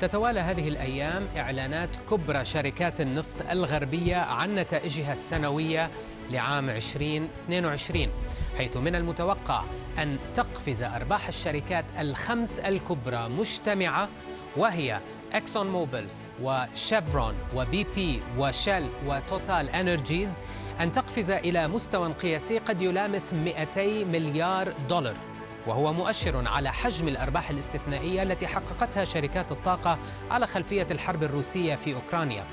تتوالى هذه الأيام إعلانات كبرى شركات النفط الغربية عن نتائجها السنوية لعام 2022 حيث من المتوقع أن تقفز أرباح الشركات الخمس الكبرى مجتمعة وهي اكسون موبل وشيفرون وبي بي وشيل وتوتال إنرجيز أن تقفز إلى مستوى قياسي قد يلامس 200 مليار دولار. وهو مؤشر على حجم الأرباح الاستثنائية التي حققتها شركات الطاقة على خلفية الحرب الروسية في أوكرانيا.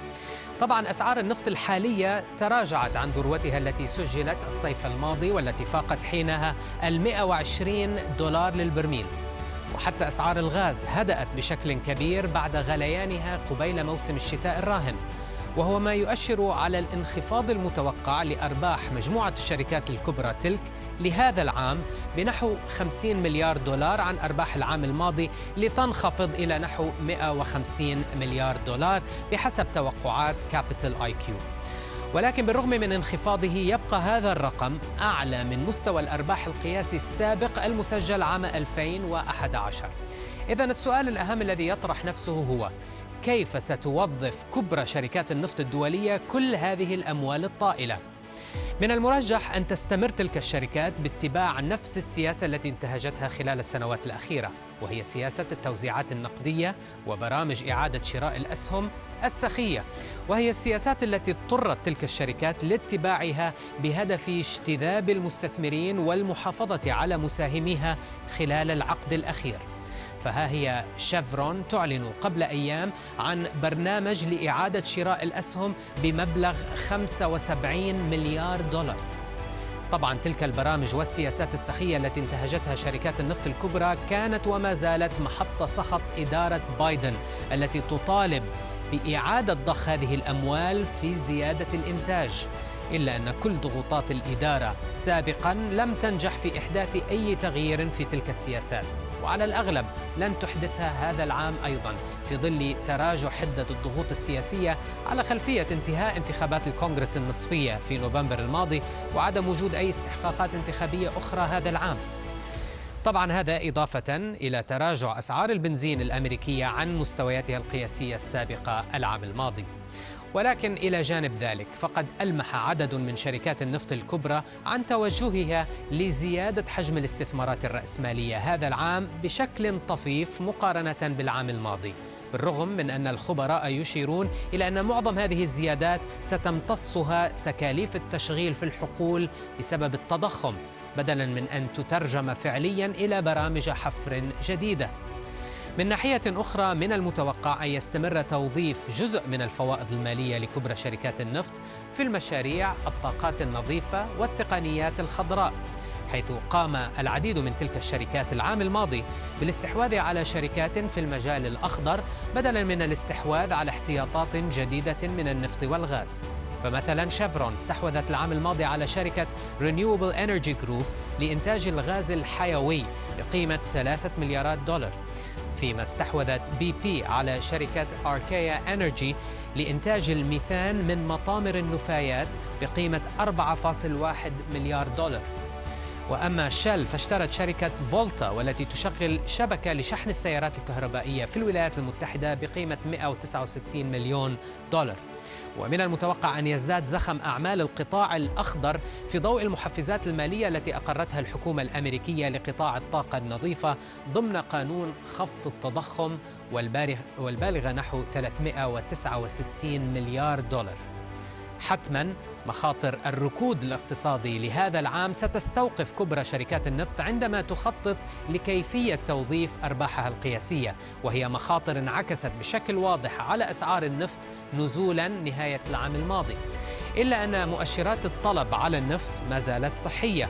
طبعا أسعار النفط الحالية تراجعت عن ذروتها التي سجلت الصيف الماضي والتي فاقت حينها ال 120 دولار للبرميل. وحتى أسعار الغاز هدأت بشكل كبير بعد غليانها قبيل موسم الشتاء الراهن. وهو ما يؤشر على الانخفاض المتوقع لأرباح مجموعة الشركات الكبرى تلك لهذا العام بنحو 50 مليار دولار عن أرباح العام الماضي لتنخفض إلى نحو 150 مليار دولار بحسب توقعات كابيتال آي كيو. ولكن بالرغم من انخفاضه يبقى هذا الرقم أعلى من مستوى الأرباح القياسي السابق المسجل عام 2011. اذا السؤال الأهم الذي يطرح نفسه هو كيف ستوظف كبرى شركات النفط الدولية كل هذه الأموال الطائلة؟ من المرجح أن تستمر تلك الشركات باتباع نفس السياسة التي انتهجتها خلال السنوات الأخيرة وهي سياسة التوزيعات النقدية وبرامج إعادة شراء الأسهم السخية وهي السياسات التي اضطرت تلك الشركات لاتباعها بهدف اجتذاب المستثمرين والمحافظة على مساهميها خلال العقد الأخير. فها هي شيفرون تعلن قبل أيام عن برنامج لإعادة شراء الأسهم بمبلغ 75 مليار دولار. طبعا تلك البرامج والسياسات السخية التي انتهجتها شركات النفط الكبرى كانت وما زالت محط سخط إدارة بايدن التي تطالب بإعادة ضخ هذه الأموال في زيادة الإنتاج إلا أن كل ضغوطات الإدارة سابقا لم تنجح في إحداث أي تغيير في تلك السياسات. وعلى الأغلب لن تحدثها هذا العام أيضا في ظل تراجع حدة الضغوط السياسية على خلفية انتهاء انتخابات الكونغرس النصفية في نوفمبر الماضي وعدم وجود أي استحقاقات انتخابية أخرى هذا العام. طبعا هذا إضافة إلى تراجع أسعار البنزين الأمريكية عن مستوياتها القياسية السابقة العام الماضي. ولكن إلى جانب ذلك فقد ألمح عدد من شركات النفط الكبرى عن توجهها لزيادة حجم الاستثمارات الرأسمالية هذا العام بشكل طفيف مقارنة بالعام الماضي. بالرغم من أن الخبراء يشيرون إلى أن معظم هذه الزيادات ستمتصها تكاليف التشغيل في الحقول بسبب التضخم بدلا من أن تترجم فعليا إلى برامج حفر جديدة. من ناحية أخرى من المتوقع أن يستمر توظيف جزء من الفوائد المالية لكبرى شركات النفط في المشاريع الطاقات النظيفة والتقنيات الخضراء حيث قام العديد من تلك الشركات العام الماضي بالاستحواذ على شركات في المجال الأخضر بدلا من الاستحواذ على احتياطات جديدة من النفط والغاز. فمثلا شيفرون استحوذت العام الماضي على شركة Renewable Energy Group لإنتاج الغاز الحيوي بقيمة ثلاثة مليارات دولار. فيما استحوذت بي بي على شركة أركيا أنرجي لإنتاج الميثان من مطامر النفايات بقيمة 4.1 مليار دولار. وأما شيل فاشترت شركة فولتا والتي تشغل شبكة لشحن السيارات الكهربائية في الولايات المتحدة بقيمة 169 مليون دولار ومن المتوقع أن يزداد زخم أعمال القطاع الأخضر في ضوء المحفزات المالية التي أقرتها الحكومة الأمريكية لقطاع الطاقة النظيفة ضمن قانون خفض التضخم والبالغة نحو 369 مليار دولار. حتما مخاطر الركود الاقتصادي لهذا العام ستستوقف كبرى شركات النفط عندما تخطط لكيفية توظيف أرباحها القياسية وهي مخاطر انعكست بشكل واضح على أسعار النفط نزولا نهاية العام الماضي. إلا أن مؤشرات الطلب على النفط ما زالت صحية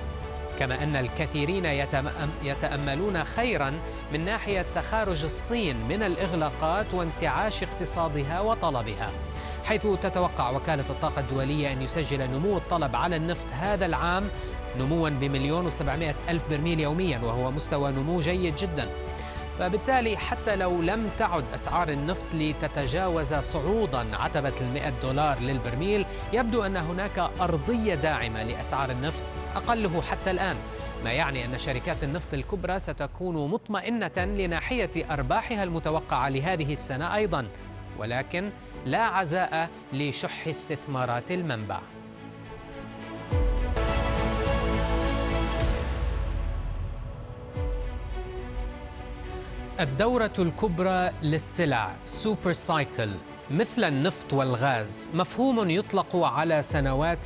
كما أن الكثيرين يتأملون خيرا من ناحية تخارج الصين من الإغلاقات وانتعاش اقتصادها وطلبها. حيث تتوقع وكالة الطاقة الدولية أن يسجل نمو الطلب على النفط هذا العام نموا بمليون وسبعمائة ألف برميل يوميا وهو مستوى نمو جيد جدا. فبالتالي حتى لو لم تعد أسعار النفط لتتجاوز صعودا عتبة المئة دولار للبرميل يبدو أن هناك أرضية داعمة لأسعار النفط أقله حتى الآن. ما يعني أن شركات النفط الكبرى ستكون مطمئنة لناحية أرباحها المتوقعة لهذه السنة أيضا. ولكن لا عزاء لشح استثمارات المنبع. الدورة الكبرى للسلع سوبر سايكل مثل النفط والغاز مفهوم يطلق على سنوات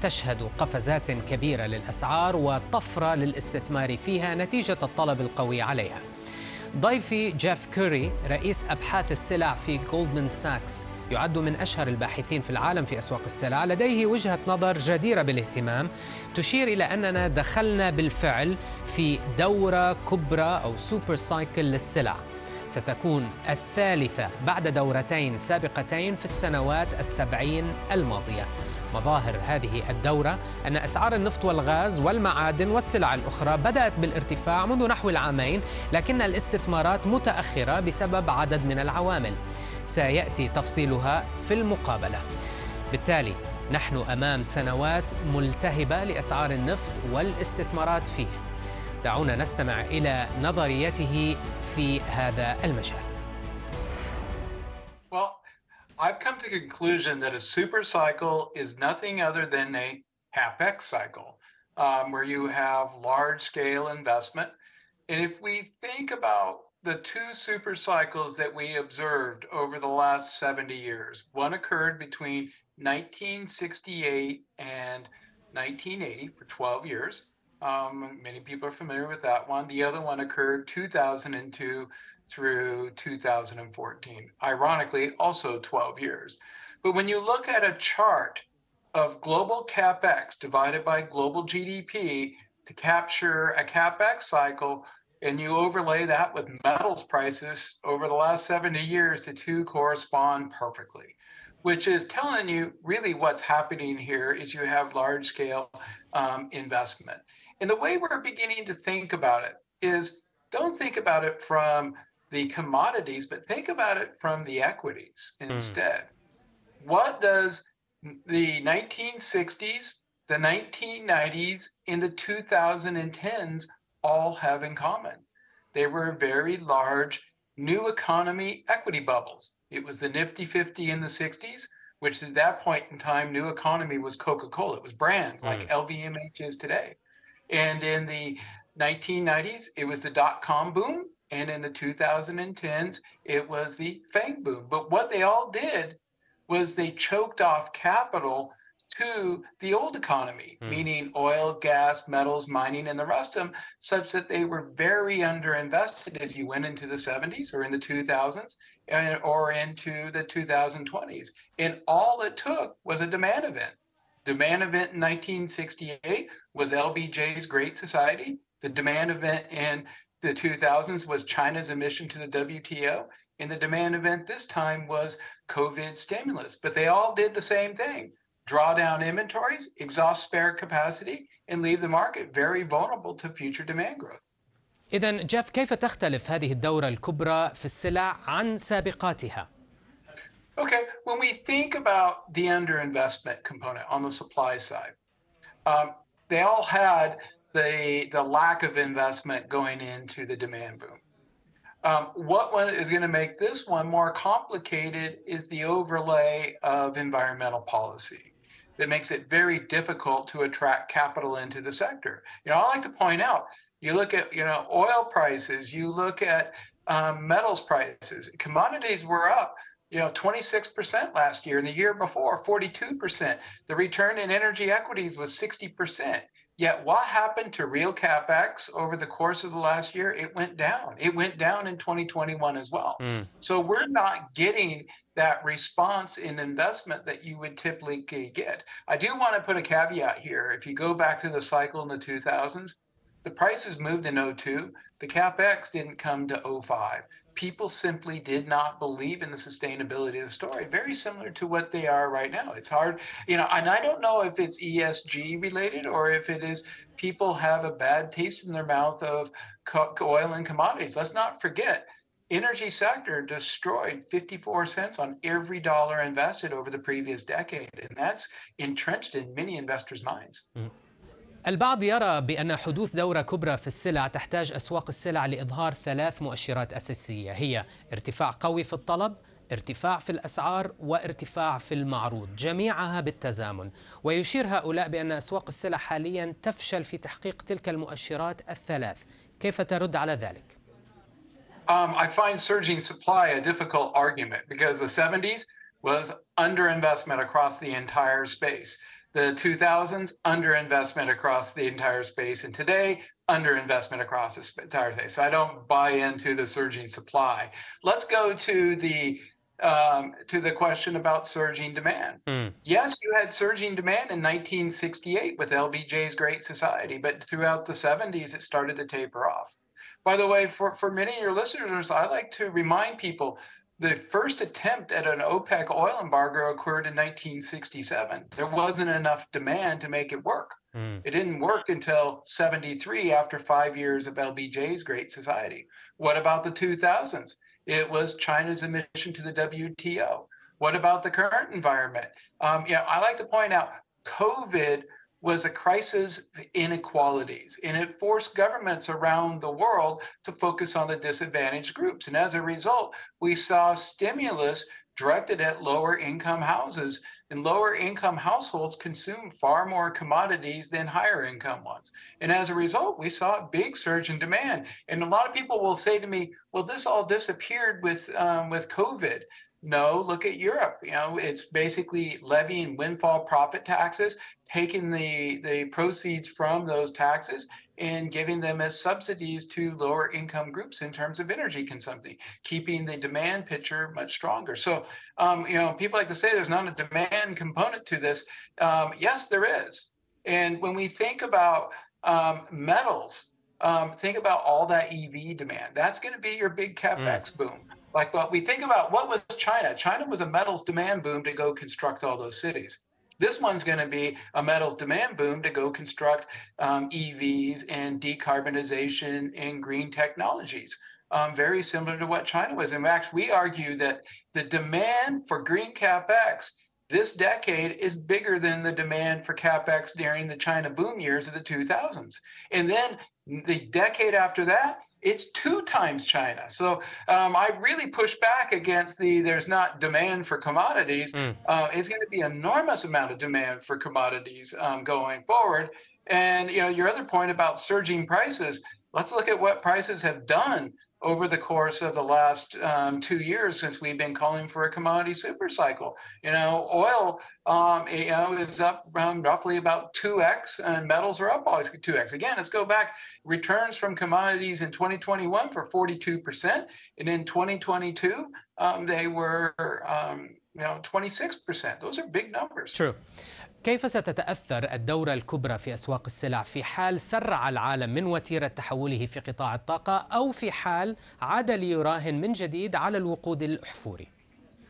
تشهد قفزات كبيرة للأسعار وطفرة للاستثمار فيها نتيجة الطلب القوي عليها. ضيفي جيف كوري رئيس أبحاث السلع في جولدمان ساكس يعد من أشهر الباحثين في العالم في أسواق السلع. لديه وجهة نظر جديرة بالاهتمام تشير إلى أننا دخلنا بالفعل في دورة كبرى أو سوبر سايكل للسلع. ستكون الثالثة بعد دورتين سابقتين في السنوات السبعين الماضية. مظاهر هذه الدورة أن أسعار النفط والغاز والمعادن والسلع الأخرى بدأت بالارتفاع منذ نحو العامين لكن الاستثمارات متأخرة بسبب عدد من العوامل. سيأتي تفصيلها في المقابلة. بالتالي نحن أمام سنوات ملتهبة لأسعار النفط والاستثمارات فيه. دعونا نستمع إلى نظريته في هذا المجال. I've come to the conclusion that a super cycle is nothing other than a capex cycle, um, where you have large scale investment. And if we think about the two super cycles that we observed over the last 70 years, one occurred between 1968 and 1980 for 12 years. Um, many people are familiar with that one. The other one occurred 2002 through 2014. Ironically, also 12 years. But when you look at a chart of global capex divided by global GDP to capture a capex cycle, and you overlay that with metals prices over the last 70 years, the two correspond perfectly, which is telling you really what's happening here is you have large scale um, investment. And the way we're beginning to think about it is don't think about it from the commodities, but think about it from the equities mm. instead. What does the 1960s, the 1990s, and the 2010s all have in common? They were very large new economy equity bubbles. It was the Nifty 50 in the 60s, which at that point in time, new economy was Coca Cola. It was brands mm. like LVMH is today. And in the 1990s, it was the dot com boom. And in the 2010s, it was the FANG boom. But what they all did was they choked off capital to the old economy, mm. meaning oil, gas, metals, mining, and the rest of them, such that they were very underinvested as you went into the 70s or in the 2000s and, or into the 2020s. And all it took was a demand event Demand event in 1968 was LBJ's Great Society. The demand event in the 2000s was China's admission to the WTO. And the demand event this time was COVID stimulus. But they all did the same thing draw down inventories, exhaust spare capacity, and leave the market very vulnerable to future demand growth. إذا جيف كيف تختلف هذه الدورة الكبرى في السلع عن سابقاتها؟ Okay, when we think about the underinvestment component on the supply side, um, they all had the the lack of investment going into the demand boom. Um, what one is going to make this one more complicated is the overlay of environmental policy that makes it very difficult to attract capital into the sector. You know, I like to point out, you look at, you know, oil prices, you look at um, metals prices, commodities were up, you know, 26% last year and the year before, 42%. The return in energy equities was 60%. Yet what happened to real capex over the course of the last year? It went down. It went down in 2021 as well. Mm. So we're not getting that response in investment that you would typically get. I do want to put a caveat here. If you go back to the cycle in the 2000s, the prices moved in 02. The capex didn't come to 05. People simply did not believe in the sustainability of the story. Very similar to what they are right now. It's hard, you know, and I don't know if it's ESG related or if it is people have a bad taste in their mouth of oil and commodities. Let's not forget energy sector destroyed 54 cents on every dollar invested over the previous decade and that's entrenched in many investors minds mm. البعض يرى بأن حدوث دورة كبرى في السلع تحتاج أسواق السلع لإظهار ثلاث مؤشرات أساسية هي ارتفاع قوي في الطلب ارتفاع في الأسعار وارتفاع في المعروض جميعها بالتزامن ويشير هؤلاء بأن أسواق السلع حاليا تفشل في تحقيق تلك المؤشرات الثلاث كيف ترد على ذلك؟ Um, I find surging supply a difficult argument because the 70s was underinvestment across the entire space. The 2000s, underinvestment across the entire space. And today, underinvestment across the entire space. So I don't buy into the surging supply. Let's go to the um, to the question about surging demand. Mm. Yes, you had surging demand in 1968 with LBJ's Great Society, but throughout the 70s, it started to taper off. By the way, for, for many of your listeners, I like to remind people the first attempt at an OPEC oil embargo occurred in 1967. There wasn't enough demand to make it work. Mm. It didn't work until 73 after five years of LBJ's Great Society. What about the 2000s? It was China's admission to the WTO. What about the current environment? Um, yeah, I like to point out COVID was a crisis of inequalities, and it forced governments around the world to focus on the disadvantaged groups. And as a result, we saw stimulus directed at lower income houses, and lower income households consume far more commodities than higher income ones. And as a result, we saw a big surge in demand. And a lot of people will say to me, well, this all disappeared with, um, with COVID. No, look at Europe. You know, it's basically levying windfall profit taxes, taking the, the proceeds from those taxes and giving them as subsidies to lower income groups in terms of energy consumption, keeping the demand picture much stronger. So, um, you know, people like to say there's not a demand component to this. Um, yes, there is. And when we think about um, metals, um, think about all that EV demand. That's going to be your big capex mm. boom. Like what we think about, what was China? China was a metals demand boom to go construct all those cities. This one's going to be a metals demand boom to go construct um, EVs and decarbonization and green technologies. Um, very similar to what China was. In fact, we argue that the demand for green capex this decade is bigger than the demand for capex during the China boom years of the 2000s. And then the decade after that, it's two times China. So um, I really push back against the there's not demand for commodities. Mm. Uh, it's going to be enormous amount of demand for commodities um, going forward. And you know your other point about surging prices. Let's look at what prices have done over the course of the last um, two years since we've been calling for a commodity super cycle. You know, oil, um, you know, is up um, roughly about 2x and metals are up always 2x. Again, let's go back. Returns from commodities in 2021 for 42%. And in 2022, um, they were, um, you know, 26%. Those are big numbers. True. كيف ستتأثر الدورة الكبرى في أسواق السلع في حال سرع العالم من وتيرة تحوله في قطاع الطاقة أو في حال عاد ليراهن من جديد على الوقود الأحفوري؟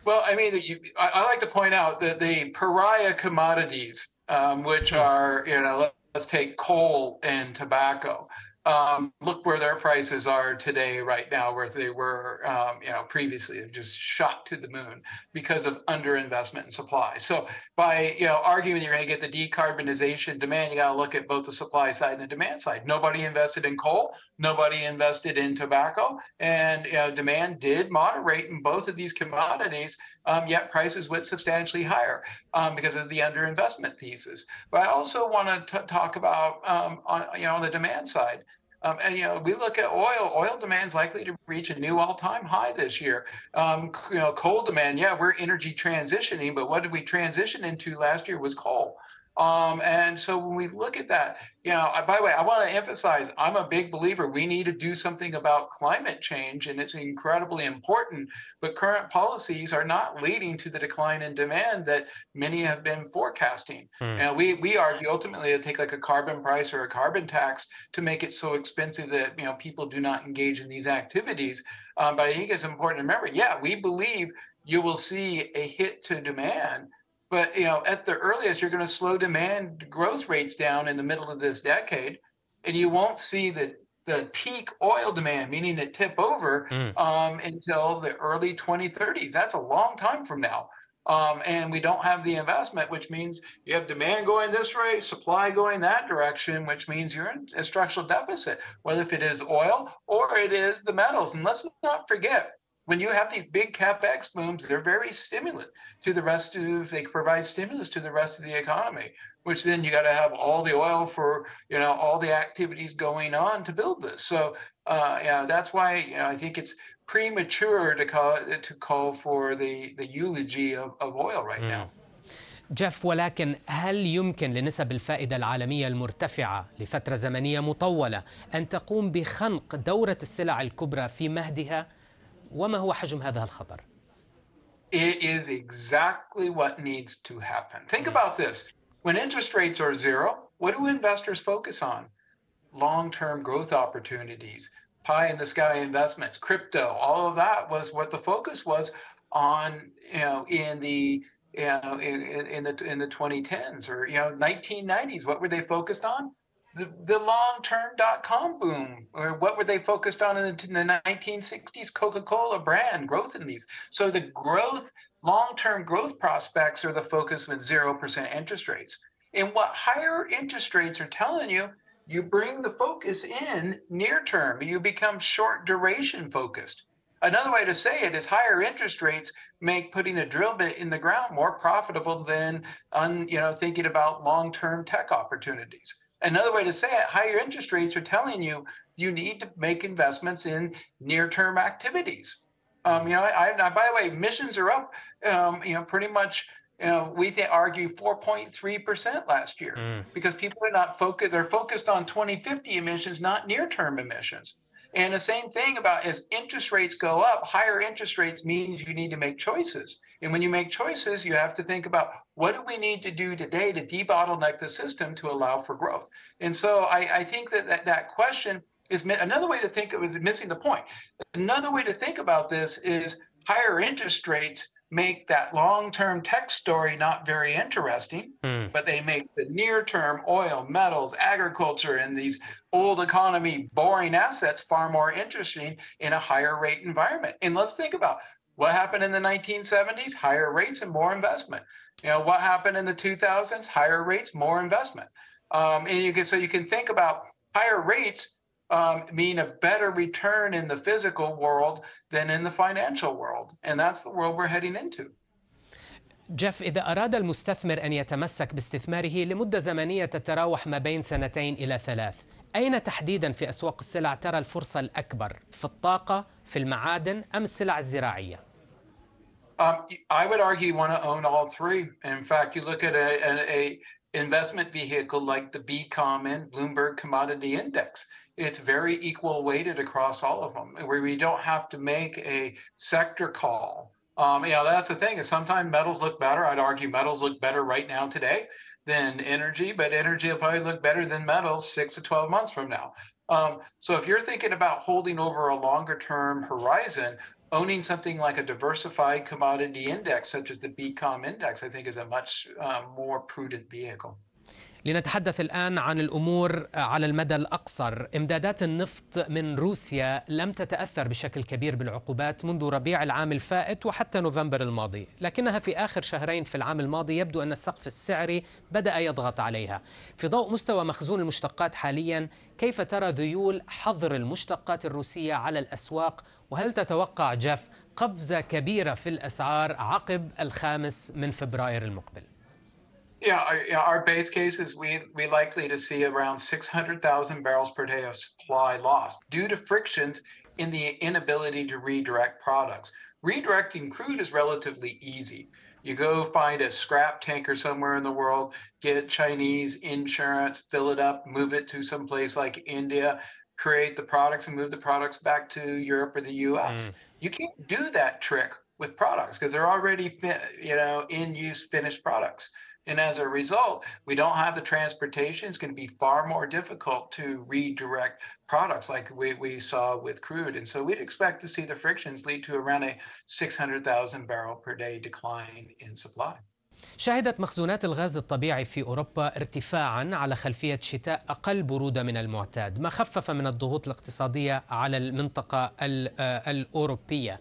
Well, I mean, you, I, I, like to point out that the pariah commodities, um, which are, you know, let's take coal and tobacco. Um, look where their prices are today, right now, where they were, um, you know, previously, just shot to the moon because of underinvestment in supply. So by you know arguing you're going to get the decarbonization demand, you got to look at both the supply side and the demand side. Nobody invested in coal, nobody invested in tobacco, and you know demand did moderate in both of these commodities. Um, yet prices went substantially higher um, because of the underinvestment thesis. But I also want to talk about um, on, you know on the demand side. Um, and you know, we look at oil. Oil demand is likely to reach a new all-time high this year. Um, you know, coal demand. Yeah, we're energy transitioning, but what did we transition into last year was coal. Um, and so when we look at that, you know, by the way, I want to emphasize I'm a big believer we need to do something about climate change, and it's incredibly important. But current policies are not leading to the decline in demand that many have been forecasting. Hmm. And we we argue ultimately to take like a carbon price or a carbon tax to make it so expensive that you know people do not engage in these activities. Um, but I think it's important to remember, yeah, we believe you will see a hit to demand but you know, at the earliest, you're going to slow demand growth rates down in the middle of this decade, and you won't see the the peak oil demand, meaning it tip over, Mm. um, until the early 2030s. That's a long time from now. Um, and we don't have the investment, which means you have demand going this way, supply going that direction, which means you're in a structural deficit, whether if it is oil or it is the metals. And let's not forget, when you have these big capex booms, they're very stimulant to the rest of. They provide stimulus to the rest of the economy, which then you got to have all the oil for you know all the activities going on to build this. So uh, yeah, that's why you know I think it's premature to call to call for the the eulogy of, of oil right now. جيف ولكن هل يمكن لنسب الفائدة العالمية المرتفعة لفترة زمنية مطولة أن تقوم بخنق دورة السلع الكبرى في مهدها؟ وما هو حجم هذا الخطر؟ It is exactly what needs to happen. Think about this. When interest rates are zero, what do investors focus on? Long-term growth opportunities, pie in the sky investments, crypto, all of that was what the focus was on, you know, in the you know, in, in, in the in the 2010s or you know 1990s. What were they focused on? the, the long-term dot-com boom, or what were they focused on in the, in the 1960s? Coca-Cola brand growth in these. So the growth, long-term growth prospects are the focus with zero percent interest rates. And what higher interest rates are telling you, you bring the focus in near term. You become short duration focused. Another way to say it is higher interest rates make putting a drill bit in the ground more profitable than un, you know thinking about long-term tech opportunities. Another way to say it, higher interest rates are telling you you need to make investments in near-term activities. Um, you know, I, I, by the way, emissions are up. Um, you know, pretty much. You know, we th- argue 4.3 percent last year Mm. because people are not focused. They're focused on 2050 emissions, not near-term emissions. And the same thing about as interest rates go up, higher interest rates means you need to make choices. And when you make choices, you have to think about what do we need to do today to debottleneck the system to allow for growth. And so I, I think that, that that question is another way to think of is missing the point. Another way to think about this is higher interest rates make that long-term tech story not very interesting Hmm. but they make the near-term oil, metals, agriculture, and these old economy boring assets far more interesting in a higher rate environment. And let's think about what happened in the 1970s: higher rates and more investment. You know what happened in the 2000s: higher rates, more investment. Um, and you can so you can think about higher rates um, mean a better return in the physical world than in the financial world, and that's the world we're heading into. جيف إذا أراد المستثمر أن يتمسك باستثماره لمدة زمنية تتراوح ما بين سنتين إلى ثلاث أين تحديدا في أسواق السلع ترى الفرصة الأكبر؟ في الطاقة، في المعادن أم السلع الزراعية؟ Um, I would argue you want to own all three. In fact, you look at a, a, a investment vehicle like the BCOM Bloomberg Commodity Index. It's very equal weighted across all of them, where we don't have to make a sector call. Um, you know, that's the thing is sometimes metals look better. I'd argue metals look better right now today than energy, but energy will probably look better than metals six to 12 months from now. Um, so if you're thinking about holding over a longer term horizon, owning something like a diversified commodity index, such as the BCOM index, I think is a much uh, more prudent vehicle. لنتحدث الآن عن الأمور على المدى الأقصر. إمدادات النفط من روسيا لم تتأثر بشكل كبير بالعقوبات منذ ربيع العام الفائت وحتى نوفمبر الماضي لكنها في آخر شهرين في العام الماضي يبدو أن السقف السعري بدأ يضغط عليها. في ضوء مستوى مخزون المشتقات حاليا كيف ترى ذيول حظر المشتقات الروسية على الأسواق؟ وهل تتوقع جاف قفزة كبيرة في الأسعار عقب الخامس من فبراير المقبل؟ Yeah, our, yeah, our base case is we we likely to see around 600,000 barrels per day of supply lost due to frictions in the inability to redirect products. Redirecting crude is relatively easy. You go find a scrap tanker somewhere in the world, get Chinese insurance, fill it up, move it to some place like India, create the products and move the products back to Europe or the US. Mm. You can't do that trick with products because they're already, you know, in use finished products. And as a result, we don't have the transportation. It's going to be far more difficult to redirect products like we, we saw with crude. And so we'd expect to see the frictions lead to around a 600,000 barrel per day decline in supply. شهدت مخزونات الغاز الطبيعي في اوروبا ارتفاعا على خلفيه شتاء اقل بروده من المعتاد، ما خفف من الضغوط الاقتصاديه على المنطقه الاوروبيه.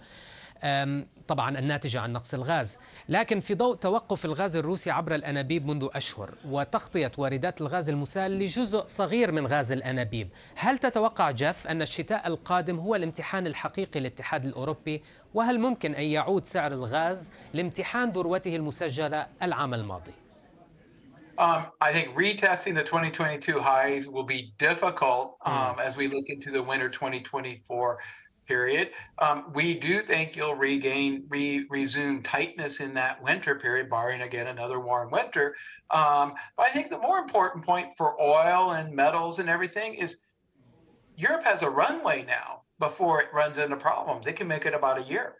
طبعا الناتجة عن نقص الغاز لكن في ضوء توقف الغاز الروسي عبر الأنابيب منذ أشهر وتغطية واردات الغاز المسال لجزء صغير من غاز الأنابيب. هل تتوقع جيف أن الشتاء القادم هو الامتحان الحقيقي للاتحاد الأوروبي؟ وهل ممكن أن يعود سعر الغاز لامتحان ذروته المسجلة العام الماضي؟ Um, I think retesting the 2022 highs will be difficult um, as we look into the winter 2024 period. Um, we do think you'll regain, re, resume tightness in that winter period, barring again another warm winter. Um, but I think the more important point for oil and metals and everything is Europe has a runway now before it runs into problems. It can make it about a year.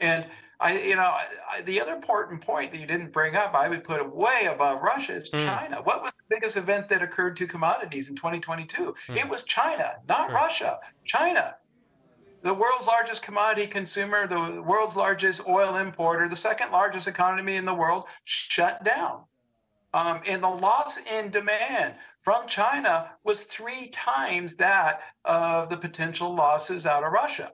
And I, you know, I, the other important point that you didn't bring up, I would put it way above Russia. It's mm. China. What was the biggest event that occurred to commodities in 2022? Mm. It was China, not sure. Russia. China the world's largest commodity consumer, the world's largest oil importer, the second largest economy in the world, shut down. Um, and the loss in demand from China was three times that of the potential losses out of Russia.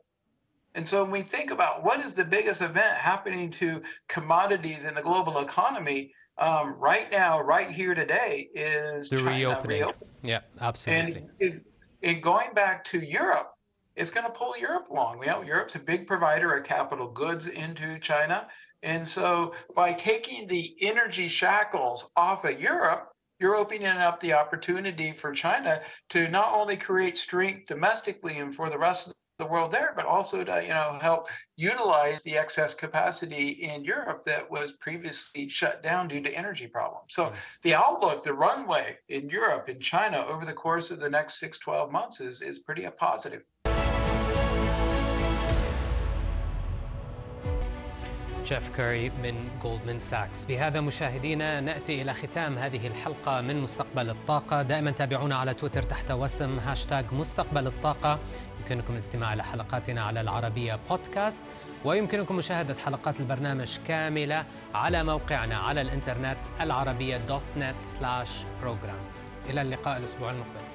And so when we think about what is the biggest event happening to commodities in the global economy, um, right now, right here today, is the China reopening. reopening. Yeah, absolutely. And, and going back to Europe, it's going to pull Europe along. You know, Europe's a big provider of capital goods into China. And so by taking the energy shackles off of Europe, you're opening up the opportunity for China to not only create strength domestically and for the rest of the world there, but also to you know help utilize the excess capacity in Europe that was previously shut down due to energy problems. So mm-hmm. the outlook, the runway in Europe, in China over the course of the next six, 12 months is, is pretty positive. جيف كوري من جولدمان ساكس بهذا مشاهدينا نأتي إلى ختام هذه الحلقة من مستقبل الطاقة. دائما تابعونا على تويتر تحت وسم هاشتاج مستقبل الطاقة. يمكنكم الاستماع إلى حلقاتنا على العربية بودكاست. ويمكنكم مشاهدة حلقات البرنامج كاملة على موقعنا على الإنترنت العربية دوت نت سلاش بروجرامز إلى اللقاء الأسبوع المقبل.